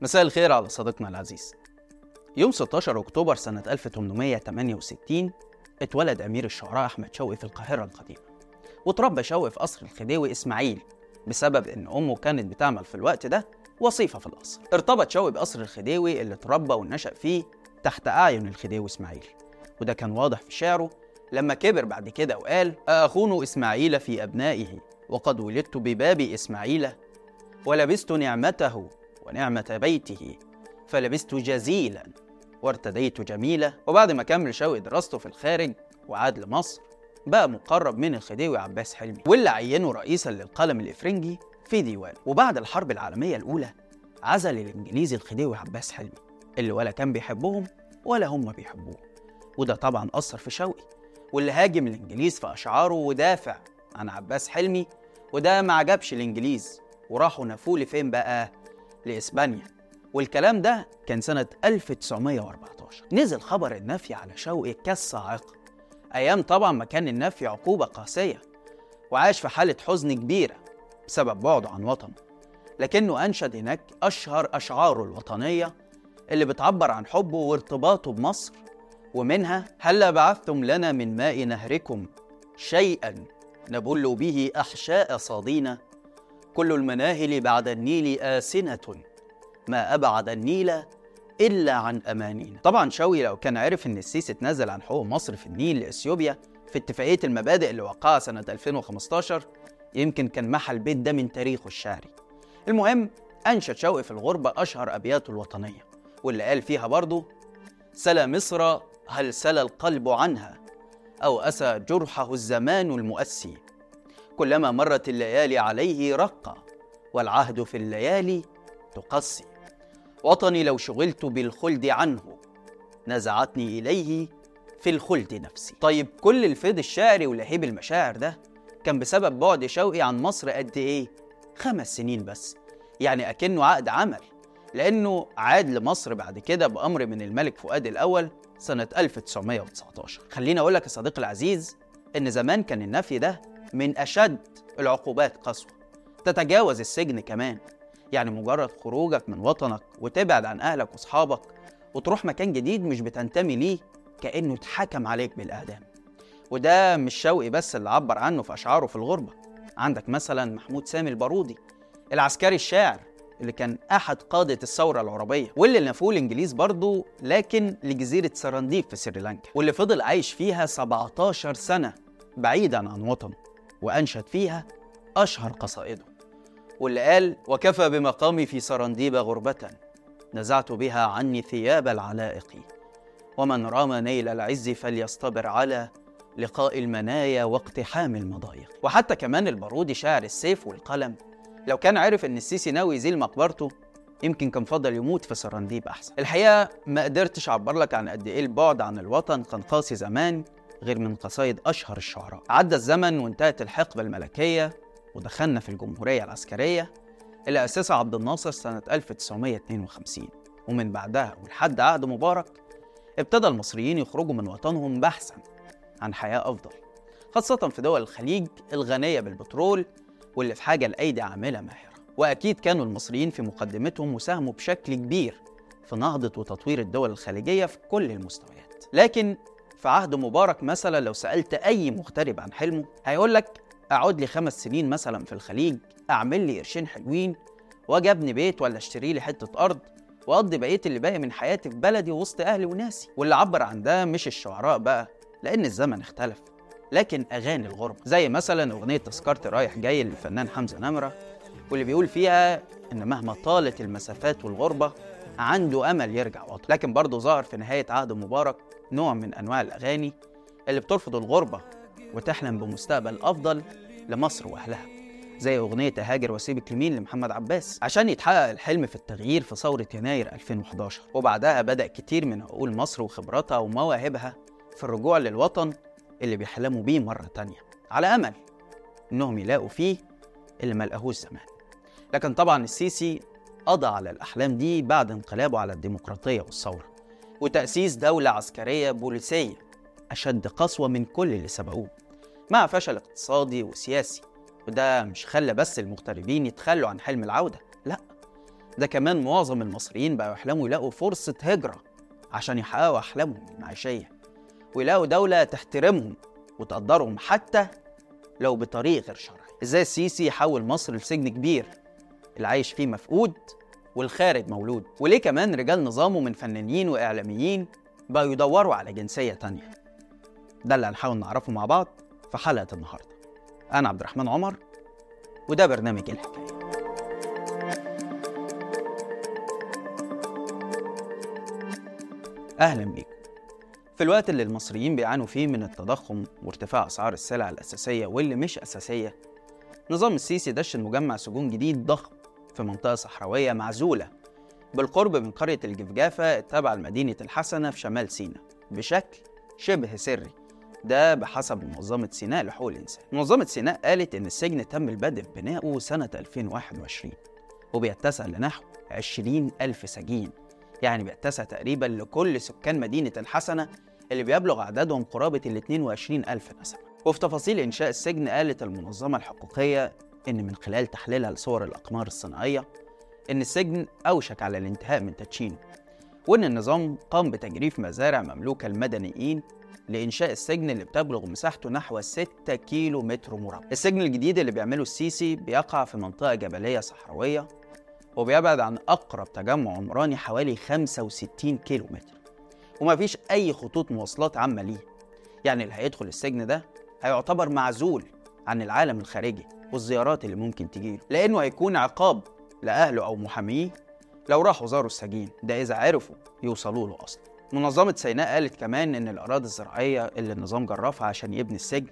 مساء الخير على صديقنا العزيز. يوم 16 أكتوبر سنة 1868 اتولد أمير الشعراء أحمد شوقي في القاهرة القديمة وتربى شوقي في قصر الخديوي إسماعيل بسبب إن أمه كانت بتعمل في الوقت ده وظيفة في القصر. ارتبط شوقي بقصر الخديوي اللي اتربى ونشأ فيه تحت أعين الخديوي إسماعيل وده كان واضح في شعره لما كبر بعد كده وقال أخون إسماعيل في أبنائه وقد ولدت بباب إسماعيل ولبست نعمته ونعمة بيته فلبست جزيلا وارتديت جميلة وبعد ما كمل شوقي دراسته في الخارج وعاد لمصر بقى مقرب من الخديوي عباس حلمي واللي عينه رئيسا للقلم الإفرنجي في ديوان وبعد الحرب العالمية الأولى عزل الإنجليزي الخديوي عباس حلمي اللي ولا كان بيحبهم ولا هم بيحبوه وده طبعا أثر في شوقي واللي هاجم الإنجليز في أشعاره ودافع عن عباس حلمي وده ما عجبش الإنجليز وراحوا نفوه لفين بقى؟ لإسبانيا. والكلام ده كان سنة 1914 نزل خبر النفي على شوقي كالصاعقة أيام طبعا ما كان النفي عقوبة قاسية وعاش في حالة حزن كبيرة بسبب بعده عن وطنه. لكنه أنشد هناك أشهر أشعاره الوطنية اللي بتعبر عن حبه وارتباطه بمصر. ومنها هلا بعثتم لنا من ماء نهركم شيئا نبل به أحشاء صادينا كل المناهل بعد النيل آسنة. ما أبعد النيل إلا عن أمانينا طبعا شوقي لو كان عرف إن السيسي اتنازل عن حقوق مصر في النيل لإثيوبيا في اتفاقية المبادئ اللي وقعها سنة 2015 يمكن كان محى البيت ده من تاريخه الشعري. المهم أنشد شوقي في الغربة أشهر أبياته الوطنية واللي قال فيها برضه سلا مصر هل سلا القلب عنها؟ أو أسى جرحه الزمان المؤسي؟ كلما مرت الليالي عليه رقى والعهد في الليالي تقسي وطني لو شغلت بالخلد عنه نزعتني إليه في الخلد نفسي. طيب كل الفيض الشعري ولهيب المشاعر ده كان بسبب بعد شوقي عن مصر قد إيه؟ خمس سنين بس. يعني أكنه عقد عمل. لأنه عاد لمصر بعد كده بأمر من الملك فؤاد الأول سنة 1919 خليني أقول لك يا صديقي العزيز إن زمان كان النفي ده من أشد العقوبات قسوة. تتجاوز السجن كمان. يعني مجرد خروجك من وطنك وتبعد عن أهلك وأصحابك وتروح مكان جديد مش بتنتمي ليه كأنه اتحكم عليك بالإعدام وده مش شوقي بس اللي عبر عنه في أشعاره في الغربة. عندك مثلا محمود سامي البارودي العسكري الشاعر اللي كان أحد قادة الثورة العربية واللي نفوه الإنجليز برضه لكن لجزيرة سرانديب في سريلانكا واللي فضل عايش فيها 17 سنة بعيدا عن وطنه. وأنشد فيها أشهر قصائده. واللي قال وكفى بمقامي في سرانديب غربة نزعت بها عني ثياب العلائق. ومن رام نيل العز فليصطبر على لقاء المنايا واقتحام المضايق. وحتى كمان البارودي شاعر السيف والقلم لو كان عرف إن السيسي ناوي يزيل مقبرته يمكن كان فضل يموت في سرانديب أحسن. الحقيقة ما قدرتش أعبر لك عن قد إيه البعد عن الوطن كان قاسي زمان غير من قصايد أشهر الشعراء. عدى الزمن وانتهت الحقبة الملكية ودخلنا في الجمهورية العسكرية اللي اسسها عبد الناصر سنة 1952 ومن بعدها ولحد عهد مبارك ابتدى المصريين يخرجوا من وطنهم بحثا عن حياة أفضل خاصة في دول الخليج الغنية بالبترول واللي في حاجة لأيدي عاملة ماهرة. وأكيد كانوا المصريين في مقدمتهم وساهموا بشكل كبير في نهضة وتطوير الدول الخليجية في كل المستويات. لكن في عهد مبارك مثلا لو سألت أي مغترب عن حلمه هيقول لك أقعد لي خمس سنين مثلا في الخليج أعمل لي قرشين حلوين أبني بيت ولا أشتري لي حتة أرض وأقضي بقية اللي باقي من حياتي في بلدي وسط أهلي وناسي. واللي عبر عن ده مش الشعراء بقى لأن الزمن اختلف لكن أغاني الغربه زي مثلا أغنية تذكرتي رايح جاي للفنان حمزة نمرة واللي بيقول فيها إن مهما طالت المسافات والغربة عنده أمل يرجع وطن لكن برضه ظهر في نهاية عهد مبارك نوع من أنواع الأغاني اللي بترفض الغربة وتحلم بمستقبل أفضل لمصر وأهلها زي أغنية هاجر وأسيبك لمين لمحمد عباس. عشان يتحقق الحلم في التغيير في ثورة يناير 2011 وبعدها بدأ كتير من عقول مصر وخبراتها ومواهبها في الرجوع للوطن اللي بيحلموا بيه مرة تانية. على أمل إنهم يلاقوا فيه اللي ما لقاهوش زمان. لكن طبعا السيسي قضى على الأحلام دي بعد انقلابه على الديمقراطية والثورة. وتأسيس دولة عسكرية بوليسية أشد قسوة من كل اللي سبقوه مع فشل اقتصادي وسياسي. وده مش خلى بس المغتربين يتخلوا عن حلم العودة لا ده كمان معظم المصريين بقوا يحلموا يلاقوا فرصة هجرة عشان يحققوا أحلامهم المعيشية. ويلاقوا دولة تحترمهم وتقدرهم حتى لو بطريق غير شرعي. إزاي السيسي يحول مصر لسجن كبير؟ العايش فيه مفقود والخارج مولود. وليه كمان رجال نظامه من فنانين وإعلاميين بقوا يدوروا على جنسية تانية؟ ده اللي هنحاول نعرفه مع بعض في حلقة النهاردة. أنا عبد الرحمن عمر وده برنامج الحكاية. أهلا بيكم. في الوقت اللي المصريين بيعانوا فيه من التضخم وارتفاع أسعار السلع الأساسية واللي مش أساسية نظام السيسي دشن مجمع سجون جديد ضخم. في منطقة صحراوية معزولة بالقرب من قرية الجفجافة التابعة لمدينة الحسنة في شمال سيناء بشكل شبه سري. ده بحسب منظمة سيناء لحقوق الإنسان. منظمة سيناء قالت إن السجن تم البدء بنائه سنة 2021 وبيتسع لنحو 20 ألف سجين. يعني بيتسع تقريبا لكل سكان مدينة الحسنة اللي بيبلغ عددهم قرابة ال 22 ألف نسمة. وفي تفاصيل إنشاء السجن قالت المنظمة الحقوقية إن من خلال تحليلها لصور الأقمار الصناعية إن السجن أوشك على الانتهاء من تدشينه وإن النظام قام بتجريف مزارع مملوكة المدنيين لإنشاء السجن اللي بتبلغ مساحته نحو 6 كيلو متر مربع. السجن الجديد اللي بيعمله السيسي بيقع في منطقة جبلية صحراوية وبيبعد عن أقرب تجمع عمراني حوالي 65 كيلو متر. ومفيش أي خطوط مواصلات عامة ليه. يعني اللي هيدخل السجن ده هيعتبر معزول عن العالم الخارجي. والزيارات اللي ممكن تجيله لأنه هيكون عقاب لأهله أو محاميه لو راحوا زاروا السجين. ده إذا عرفوا يوصلوا له أصلا. منظمة سيناء قالت كمان إن الأراضي الزراعية اللي النظام جرفها عشان يبني السجن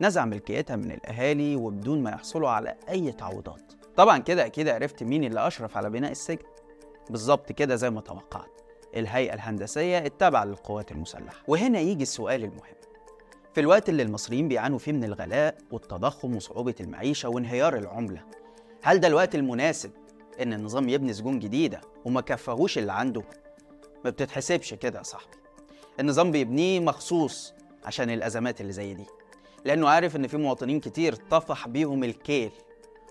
نزع ملكيتها من الأهالي وبدون ما يحصلوا على أي تعويضات. طبعا كده أكيد عرفت مين اللي أشرف على بناء السجن. بالظبط كده زي ما توقعت. الهيئة الهندسية التابعة للقوات المسلحة. وهنا يجي السؤال المهم. في الوقت اللي المصريين بيعانوا فيه من الغلاء والتضخم وصعوبة المعيشة وانهيار العملة. هل ده الوقت المناسب إن النظام يبني سجون جديدة وما كفاهوش اللي عنده؟ ما بتتحسبش كده يا صاحبي. النظام بيبنيه مخصوص عشان الأزمات اللي زي دي. لأنه عارف إن في مواطنين كتير طفح بيهم الكيل.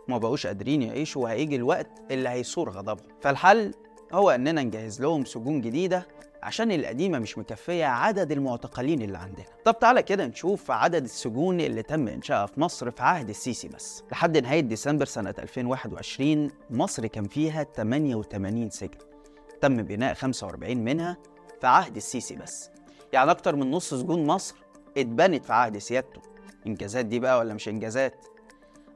ما بقوش قادرين يعيشوا وهيجي الوقت اللي هيثور غضبهم. فالحل هو إننا نجهز لهم سجون جديدة عشان القديمة مش مكفية عدد المعتقلين اللي عندنا. طب تعالى كده نشوف عدد السجون اللي تم إنشائها في مصر في عهد السيسي بس. لحد نهاية ديسمبر سنة 2021 مصر كان فيها 88 سجن. تم بناء 45 منها في عهد السيسي بس. يعني أكتر من نص سجون مصر اتبنت في عهد سيادته. إنجازات دي بقى ولا مش إنجازات؟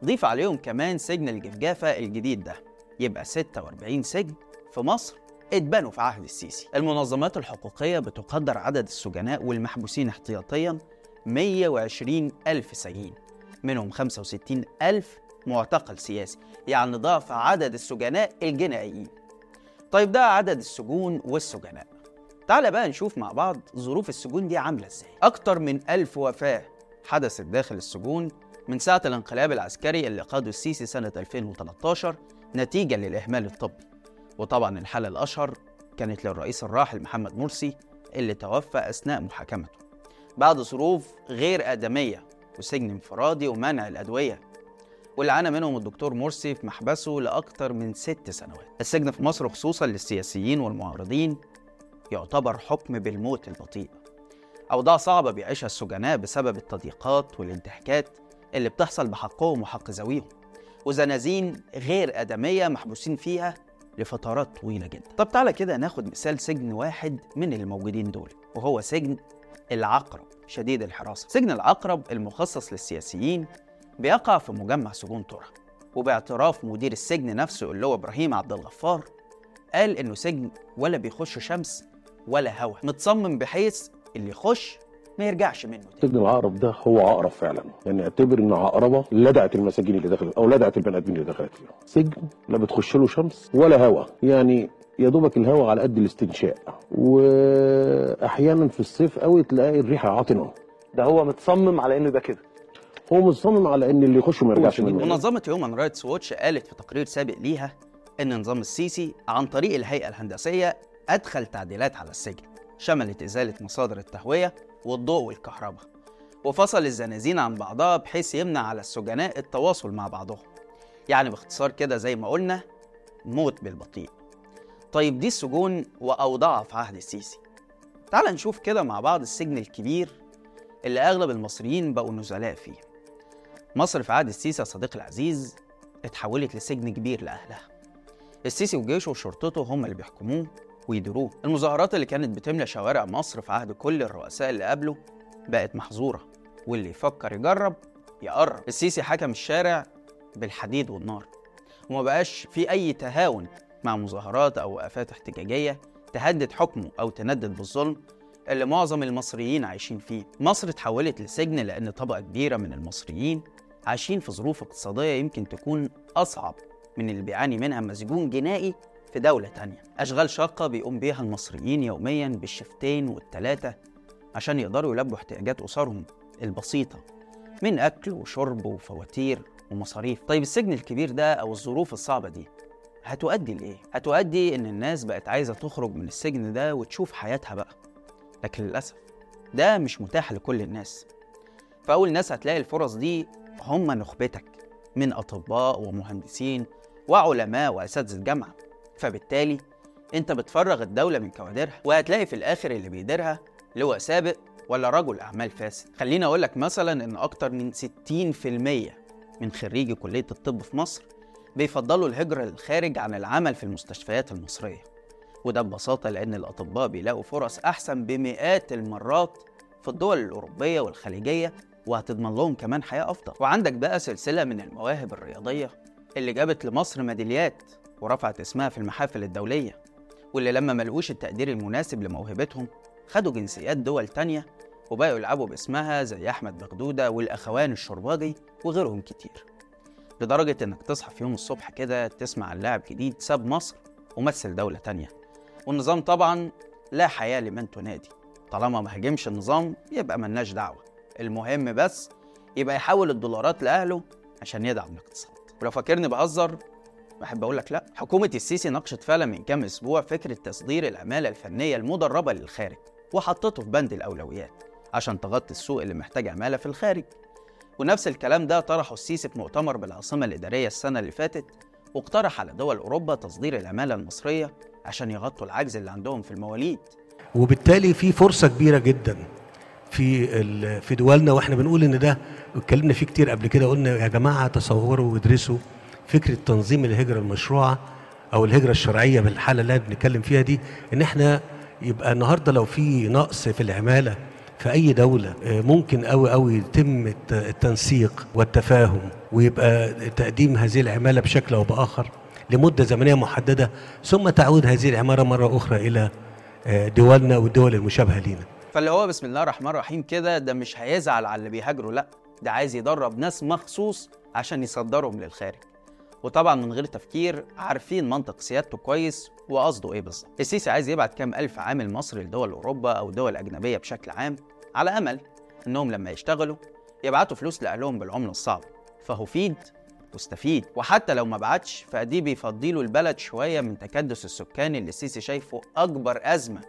ضيف عليهم كمان سجن الجفجافة الجديد ده. يبقى 46 سجن في مصر اتبنوا في عهد السيسي. المنظمات الحقوقية بتقدر عدد السجناء والمحبوسين احتياطيا 120 ألف سجين منهم 65 ألف معتقل سياسي يعني ضعف عدد السجناء الجنائيين. طيب ده عدد السجون والسجناء. تعال بقى نشوف مع بعض ظروف السجون دي عاملة إزاي. أكتر من ألف وفاة حدثت داخل السجون من ساعة الانقلاب العسكري اللي قاده السيسي سنة 2013 نتيجة للإهمال الطبي. وطبعا الحالة الأشهر كانت للرئيس الراحل محمد مرسي اللي توفى أثناء محاكمته. بعد ظروف غير آدمية وسجن انفرادي ومنع الأدوية واللي عانى منهم الدكتور مرسي في محبسه لأكثر من ست سنوات. السجن في مصر خصوصا للسياسيين والمعارضين يعتبر حكم بالموت البطيء أوضاع صعبة بيعيشها السجناء بسبب التضييقات والانتهاكات اللي بتحصل بحقهم وحق ذويهم. وزنازين غير آدمية محبوسين فيها لفترات طويلة جدا. طب تعالى كده ناخد مثال سجن واحد من الموجودين دول وهو سجن العقرب شديد الحراسة. سجن العقرب المخصص للسياسيين بيقع في مجمع سجون ترى وباعتراف مدير السجن نفسه اللي هو إبراهيم عبد الغفار قال إنه سجن ولا بيخش شمس ولا هوا متصمم بحيث اللي يخش ما يرجعش منه تاني. سجن العقرب ده هو عقرب فعلا. يعني اعتبر إن عقربة لدعت المساجين اللي دخلت أو لدعت البني آدمين اللي دخلت فيهم. سجن لا بتخش له شمس ولا هوا. يعني يا دوبك الهوا على قد الاستنشاق. واحيانا في الصيف قوي تلاقي الريحه عاطنة. ده هو متصمم على إنه يبقى كده. هو مصمم على إن اللي يخش ما يرجعش منه. منظمة هيومن رايتس ووتش قالت في تقرير سابق ليها إن نظام السيسي عن طريق الهيئة الهندسية أدخل تعديلات على السجن. شملت إزالة مصادر التهوية والضوء والكهرباء وفصل الزنازين عن بعضها بحيث يمنع على السجناء التواصل مع بعضهم. يعني باختصار كده زي ما قلنا موت بالبطيء. طيب دي السجون وأوضاعها في عهد السيسي. تعال نشوف كده مع بعض السجن الكبير اللي أغلب المصريين بقوا نزلاء فيه. مصر في عهد السيسي يا صديقي العزيز اتحولت لسجن كبير لأهلها. السيسي وجيشه وشرطته هم اللي بيحكموه ويديروه. المظاهرات اللي كانت بتملى شوارع مصر في عهد كل الرؤساء اللي قبله بقت محظورة واللي يفكر يجرب يقرب. السيسي حكم الشارع بالحديد والنار وما بقاش في أي تهاون مع مظاهرات أو وقفات احتجاجية تهدد حكمه أو تندد بالظلم اللي معظم المصريين عايشين فيه. مصر اتحولت لسجن لأن طبقة كبيرة من المصريين عايشين في ظروف اقتصادية يمكن تكون أصعب من اللي بيعاني منها مسجون جنائي في دولة تانية. أشغال شاقة بيقوم بيها المصريين يوميا بالشفتين والتلاتة عشان يقدروا يلبوا احتياجات أسرهم البسيطة من أكل وشرب وفواتير ومصاريف. طيب السجن الكبير ده أو الظروف الصعبة دي هتؤدي لإيه؟ هتؤدي إن الناس بقت عايزة تخرج من السجن ده وتشوف حياتها بقى. لكن للأسف ده مش متاح لكل الناس. فأول ناس هتلاقي الفرص دي هم نخبتك من أطباء ومهندسين وعلماء وأساتذة جامعة. فبالتالي أنت بتفرغ الدولة من كوادرها وهتلاقي في الآخر اللي بيديرها لواء سابق ولا رجل أعمال فاسد. خليني أقول لك مثلا إن أكتر من 60% من خريجي كلية الطب في مصر بيفضلوا الهجرة للخارج عن العمل في المستشفيات المصرية. وده ببساطة لأن الأطباء بيلاقوا فرص أحسن بمئات المرات في الدول الأوروبية والخليجية وهتضمن لهم كمان حياة أفضل. وعندك بقى سلسلة من المواهب الرياضية اللي جابت لمصر ميداليات ورفعت اسمها في المحافل الدولية واللي لما ملقوش التقدير المناسب لموهبتهم خدوا جنسيات دول تانية وبقوا يلعبوا باسمها زي أحمد بغدودة والأخوان الشرباجي وغيرهم كتير. لدرجة إنك تصحى في يوم الصبح كده تسمع عن لاعب جديد ساب مصر ومثل دولة تانية. والنظام طبعا لا حياة لمن تنادي. طالما ما هاجمش النظام يبقى ملناش دعوة. المهم بس يبقى يحول الدولارات لأهله عشان يدعم الاقتصاد. ولو فاكرني بهزر بحب أقول لك لا. حكومة السيسي ناقشت فعلا من كام أسبوع فكرة تصدير العمالة الفنية المدربة للخارج وحطته في بند الأولويات عشان تغطي السوق اللي محتاج عمالة في الخارج. ونفس الكلام ده طرحه السيسي في مؤتمر بالعاصمة الإدارية السنة اللي فاتت واقترح على دول أوروبا تصدير العمالة المصرية عشان يغطوا العجز اللي عندهم في المواليد. وبالتالي في فرصة كبيرة جدا في في دولنا وإحنا بنقول إن ده اتكلمنا فيه كتير قبل كده قلنا يا جماعة تصوروا وادرسوا فكرة تنظيم الهجرة المشروعة أو الهجرة الشرعية بالحالة اللي بنتكلم فيها دي إن إحنا يبقى النهارده لو في نقص في العمالة في أي دولة آه، ممكن قوي قوي يتم الت- التنسيق والتفاهم ويبقى تقديم هذه العمالة بشكل أو بآخر لمدة زمنية محددة ثم تعود هذه العمالة مرة أخرى إلى آه، دولنا والدول المشابهة لينا. فاللي هو بسم الله الرحمن الرحيم كده ده مش هيزعل على اللي بيهاجروا لا ده عايز يدرب ناس مخصوص عشان يصدرهم للخارج. وطبعا من غير تفكير عارفين منطق سيادته كويس وقصده إيه بالظبط. السيسي عايز يبعت كام ألف عامل مصري لدول أوروبا أو دول أجنبية بشكل عام على أمل إنهم لما يشتغلوا يبعتوا فلوس لأهلهم بالعملة الصعبة. فهو فيد واستفيد وحتى لو ما بعتش فدي بيفضيله البلد شوية من تكدس السكاني اللي السيسي شايفه أكبر أزمة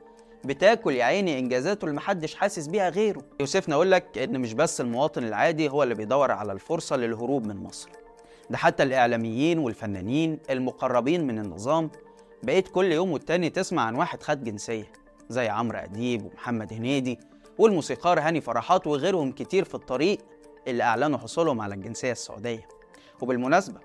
بتاكل يا عيني إنجازاته اللي محدش حاسس بيها غيره. يوسفنا أقول لك إن مش بس المواطن العادي هو اللي بيدور على الفرصة للهروب من مصر. ده حتى الإعلاميين والفنانين المقربين من النظام بقيت كل يوم والتاني تسمع عن واحد خد جنسية زي عمرو أديب ومحمد هنيدي والموسيقار هاني فرحات وغيرهم كتير في الطريق اللي أعلنوا حصولهم على الجنسية السعودية. وبالمناسبة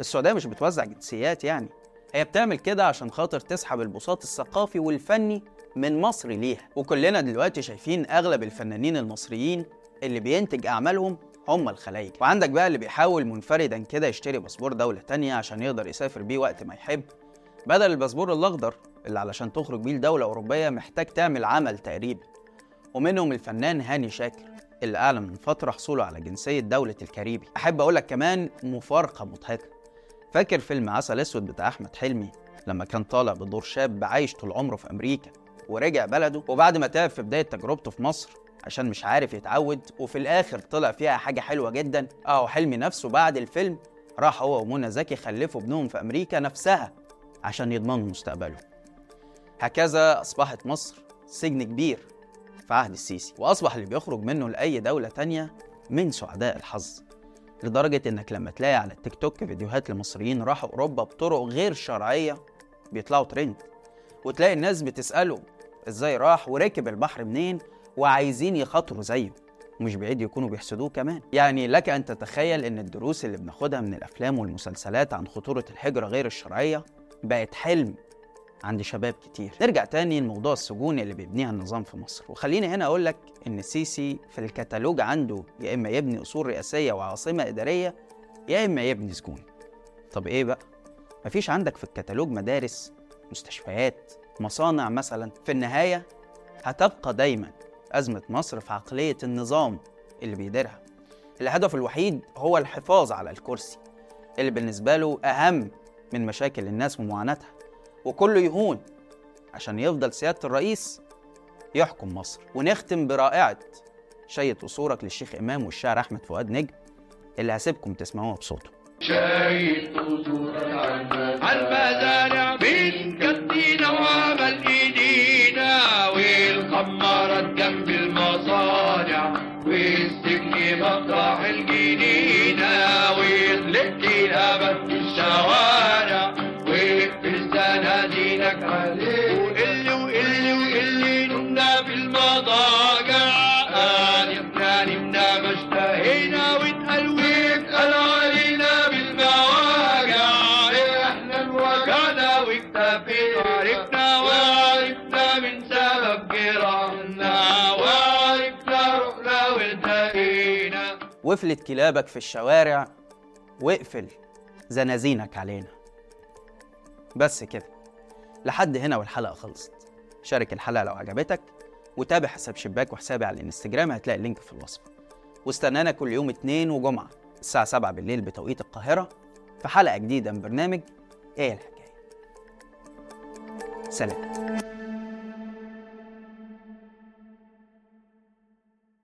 السعودية مش بتوزع جنسيات يعني هي بتعمل كده عشان خاطر تسحب البساط الثقافي والفني من مصر ليها. وكلنا دلوقتي شايفين أغلب الفنانين المصريين اللي بينتج أعمالهم هم الخلايج وعندك بقى اللي بيحاول منفردا كده يشتري باسبور دولة تانية عشان يقدر يسافر بيه وقت ما يحب. بدل الباسبور الأخضر اللي علشان تخرج بيه لدولة أوروبية محتاج تعمل عمل تقريبا ومنهم الفنان هاني شاكر اللي أعلن من فترة حصوله على جنسية دولة الكاريبي. أحب أقول لك كمان مفارقة مضحكة. فاكر فيلم عسل أسود بتاع أحمد حلمي؟ لما كان طالع بدور شاب عايش طول عمره في أمريكا ورجع بلده وبعد ما تعب في بداية تجربته في مصر عشان مش عارف يتعود وفي الآخر طلع فيها حاجة حلوة جدا. اهو حلمي نفسه بعد الفيلم راح هو ومنى زكي خلفوا ابنهم في أمريكا نفسها عشان يضمنوا مستقبله. هكذا أصبحت مصر سجن كبير في عهد السيسي وأصبح اللي بيخرج منه لأي دولة تانية من سعداء الحظ. لدرجة إنك لما تلاقي على التيك توك فيديوهات لمصريين راحوا أوروبا بطرق غير شرعية بيطلعوا ترند وتلاقي الناس بتسأله إزاي راح وركب البحر منين وعايزين يخاطروا زيه ومش بعيد يكونوا بيحسدوه كمان. يعني لك أن تتخيل أن الدروس اللي بناخدها من الأفلام والمسلسلات عن خطورة الهجرة غير الشرعية بقت حلم عند شباب كتير. نرجع تاني لموضوع السجون اللي بيبنيها النظام في مصر. وخليني هنا أقول لك إن السيسي في الكتالوج عنده يا إما يبني أصول رئاسية وعاصمة إدارية يا إما يبني سجون. طب إيه بقى؟ مفيش عندك في الكتالوج مدارس مستشفيات مصانع مثلا. في النهاية هتبقى دايما أزمة مصر في عقلية النظام اللي بيديرها. الهدف الوحيد هو الحفاظ على الكرسي اللي بالنسبة له أهم من مشاكل الناس ومعاناتها. وكله يهون عشان يفضل سيادة الرئيس يحكم مصر. ونختم برائعة شية أصورك للشيخ إمام والشاعر أحمد فؤاد نجم اللي هسيبكم تسمعوها بصوته. شايل قصورك وعمل ايدينا والخمارات وفلت كلابك في الشوارع واقفل زنازينك علينا. بس كده لحد هنا والحلقة خلصت. شارك الحلقة لو عجبتك وتابع حساب شباك وحسابي على الانستجرام هتلاقي اللينك في الوصف. واستنانا كل يوم اتنين وجمعة الساعة 7 بالليل بتوقيت القاهرة في حلقة جديدة من برنامج إيه الحكاية. سلام.